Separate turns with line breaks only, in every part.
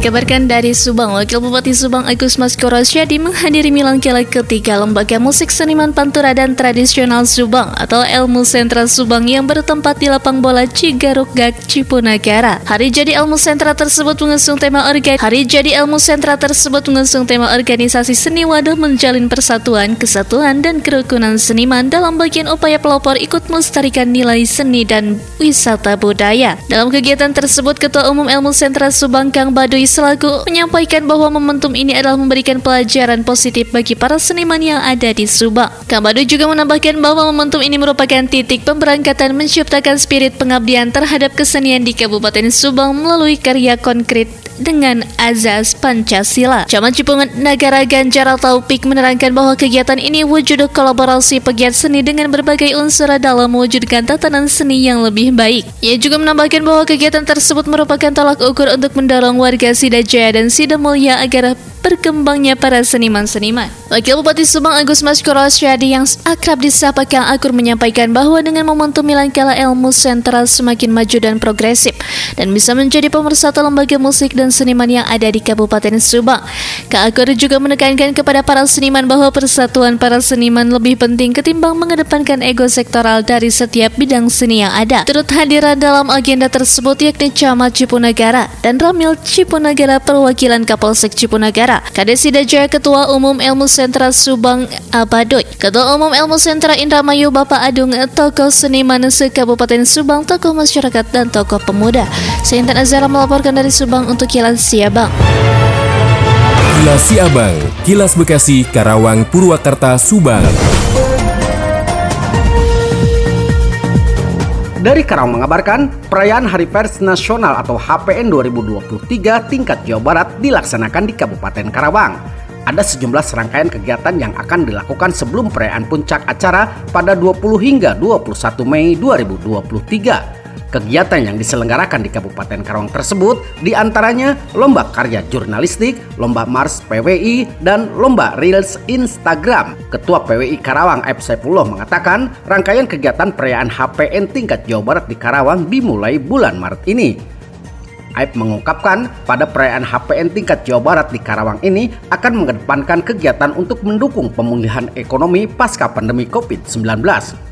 Dikabarkan dari Subang, Wakil Bupati Subang Agus Mas Korosyadi menghadiri Milang Kela ketiga Lembaga Musik Seniman Pantura dan Tradisional Subang atau Elmu Sentra Subang yang bertempat di lapang bola Cigaruk Gak Cipunagara. Hari jadi Elmu Sentra tersebut mengusung tema organ Hari jadi Elmu Sentra tersebut mengusung tema organisasi seni wadah menjalin persatuan, kesatuan dan kerukunan seniman dalam bagian upaya pelopor ikut melestarikan nilai seni dan wisata budaya. Dalam kegiatan tersebut Ketua Umum Elmu Sentra Subang Kang Baduy selaku menyampaikan bahwa momentum ini adalah memberikan pelajaran positif bagi para seniman yang ada di Subang. Kamado juga menambahkan bahwa momentum ini merupakan titik pemberangkatan menciptakan spirit pengabdian terhadap kesenian di Kabupaten Subang melalui karya konkret dengan azas Pancasila. Camat Cipungan Negara Ganjar Taufik menerangkan bahwa kegiatan ini wujud kolaborasi pegiat seni dengan berbagai unsur dalam mewujudkan tatanan seni yang lebih baik. Ia juga menambahkan bahwa kegiatan tersebut merupakan tolak ukur untuk mendorong warga Sidajaya dan Sidamulya agar berkembangnya para seniman-seniman. Wakil Bupati Subang Agus Mas Syadi yang akrab disapa Kang Akur menyampaikan bahwa dengan momentum Milangkala Ilmu Sentral semakin maju dan progresif dan bisa menjadi pemersatu lembaga musik dan seniman yang ada di Kabupaten Subang. Kang Akur juga menekankan kepada para seniman bahwa persatuan para seniman lebih penting ketimbang mengedepankan ego sektoral dari setiap bidang seni yang ada. Turut hadiran dalam agenda tersebut yakni Camat Cipunagara dan Ramil Cipunagara perwakilan Kapolsek Cipunagara Negara. Kades Jaya Ketua Umum Ilmu Sentra Subang Abadoy, Ketua Umum Ilmu Sentra Indramayu Bapak Adung, tokoh seniman se-Kabupaten Subang, tokoh masyarakat dan tokoh pemuda. Saya Intan Azara melaporkan dari Subang untuk Kilas Siabang.
Kilas Siabang, Kilas Bekasi, Karawang, Purwakarta, Subang.
Dari Karawang mengabarkan, perayaan Hari Pers Nasional atau HPN 2023 tingkat Jawa Barat dilaksanakan di Kabupaten Karawang. Ada sejumlah serangkaian kegiatan yang akan dilakukan sebelum perayaan puncak acara pada 20 hingga 21 Mei 2023. Kegiatan yang diselenggarakan di Kabupaten Karawang tersebut di antaranya lomba karya jurnalistik, lomba Mars PWI, dan lomba Reels Instagram. Ketua PWI Karawang F. Saifullah mengatakan rangkaian kegiatan perayaan HPN tingkat Jawa Barat di Karawang dimulai bulan Maret ini. Aib mengungkapkan pada perayaan HPN tingkat Jawa Barat di Karawang ini akan mengedepankan kegiatan untuk mendukung pemulihan ekonomi pasca pandemi COVID-19.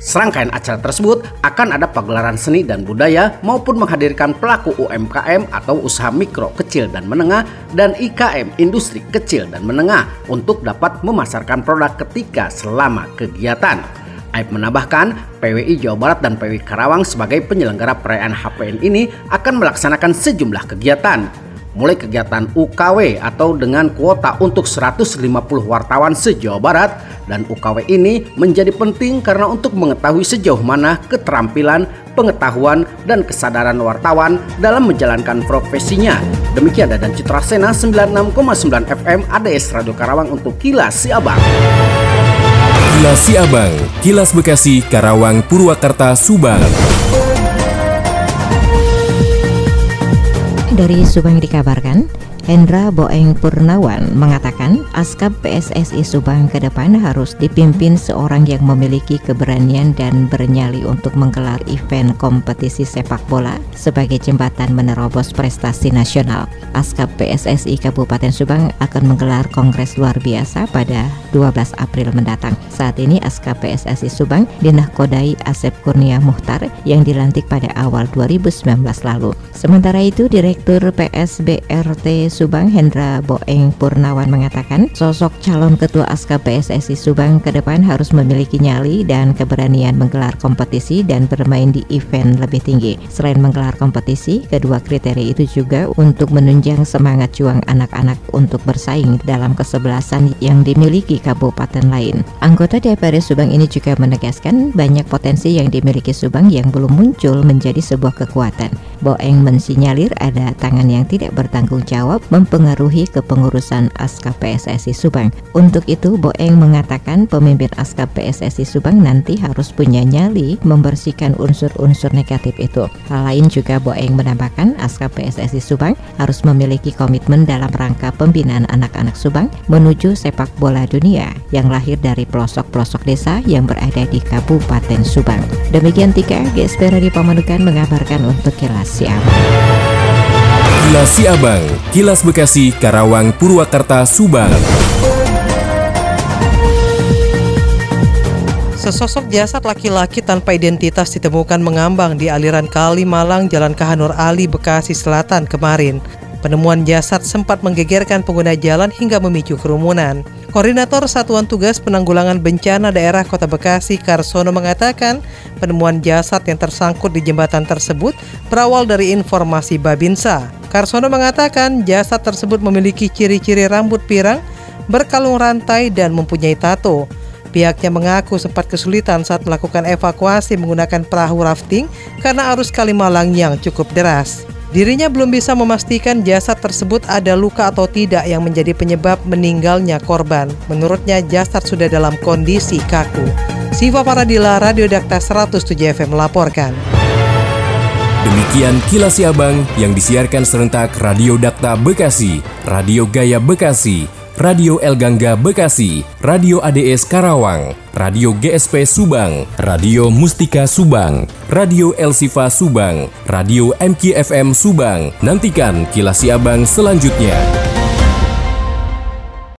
Serangkaian acara tersebut akan ada pagelaran seni dan budaya maupun menghadirkan pelaku UMKM atau usaha mikro, kecil dan menengah dan IKM industri kecil dan menengah untuk dapat memasarkan produk ketika selama kegiatan. Aib menambahkan, PWI Jawa Barat dan PWI Karawang sebagai penyelenggara perayaan HPN ini akan melaksanakan sejumlah kegiatan mulai kegiatan UKW atau dengan kuota untuk 150 wartawan se-Jawa Barat dan UKW ini menjadi penting karena untuk mengetahui sejauh mana keterampilan, pengetahuan, dan kesadaran wartawan dalam menjalankan profesinya. Demikian dan Citra Sena 96,9 FM ADS Radio Karawang untuk Kilas Siabang.
Kilas Siabang, Kilas Bekasi, Karawang, Purwakarta, Subang.
Dari Subang dikabarkan, Hendra Boeng Purnawan mengatakan askap PSSI Subang ke depan harus dipimpin seorang yang memiliki keberanian dan bernyali untuk menggelar event kompetisi sepak bola sebagai jembatan menerobos prestasi nasional. Askap PSSI Kabupaten Subang akan menggelar kongres luar biasa pada 12 April mendatang. Saat ini Askap PSSI Subang dinahkodai Asep Kurnia Muhtar yang dilantik pada awal 2019 lalu. Sementara itu Direktur PSBRT Subang Hendra Boeng Purnawan mengatakan sosok calon ketua ASKA PSSI Subang ke depan harus memiliki nyali dan keberanian menggelar kompetisi dan bermain di event lebih tinggi. Selain menggelar kompetisi, kedua kriteria itu juga untuk menunjang semangat juang anak-anak untuk bersaing dalam kesebelasan yang dimiliki kabupaten lain. Anggota DPR Subang ini juga menegaskan banyak potensi yang dimiliki Subang yang belum muncul menjadi sebuah kekuatan. Boeng mensinyalir ada tangan yang tidak bertanggung jawab cukup mempengaruhi kepengurusan ASKA PSSI Subang. Untuk itu, Boeng mengatakan pemimpin ASKA PSSI Subang nanti harus punya nyali membersihkan unsur-unsur negatif itu. Hal lain juga Boeng menambahkan ASKA PSSI Subang harus memiliki komitmen dalam rangka pembinaan anak-anak Subang menuju sepak bola dunia yang lahir dari pelosok-pelosok desa yang berada di Kabupaten Subang. Demikian tiga GSP Radio Pamanukan mengabarkan untuk Kilas Siang.
Kilas Siabang, Kilas Bekasi, Karawang, Purwakarta, Subang.
Sesosok jasad laki-laki tanpa identitas ditemukan mengambang di aliran Kali Malang Jalan Kahanur Ali, Bekasi Selatan kemarin. Penemuan jasad sempat menggegerkan pengguna jalan hingga memicu kerumunan. Koordinator Satuan Tugas Penanggulangan Bencana Daerah Kota Bekasi, Karsono mengatakan, penemuan jasad yang tersangkut di jembatan tersebut berawal dari informasi Babinsa. Karsono mengatakan jasad tersebut memiliki ciri-ciri rambut pirang, berkalung rantai, dan mempunyai tato. Pihaknya mengaku sempat kesulitan saat melakukan evakuasi menggunakan perahu rafting karena arus Kalimalang yang cukup deras. Dirinya belum bisa memastikan jasad tersebut ada luka atau tidak yang menjadi penyebab meninggalnya korban. Menurutnya jasad sudah dalam kondisi kaku. Siva Paradila, Radio Dakta 107 FM melaporkan.
Demikian kilas Siabang yang disiarkan serentak Radio Dakta Bekasi, Radio Gaya Bekasi, Radio El Gangga Bekasi, Radio ADS Karawang, Radio GSP Subang, Radio Mustika Subang, Radio El Sifa Subang, Radio MKFM Subang. Nantikan kilas Siabang selanjutnya.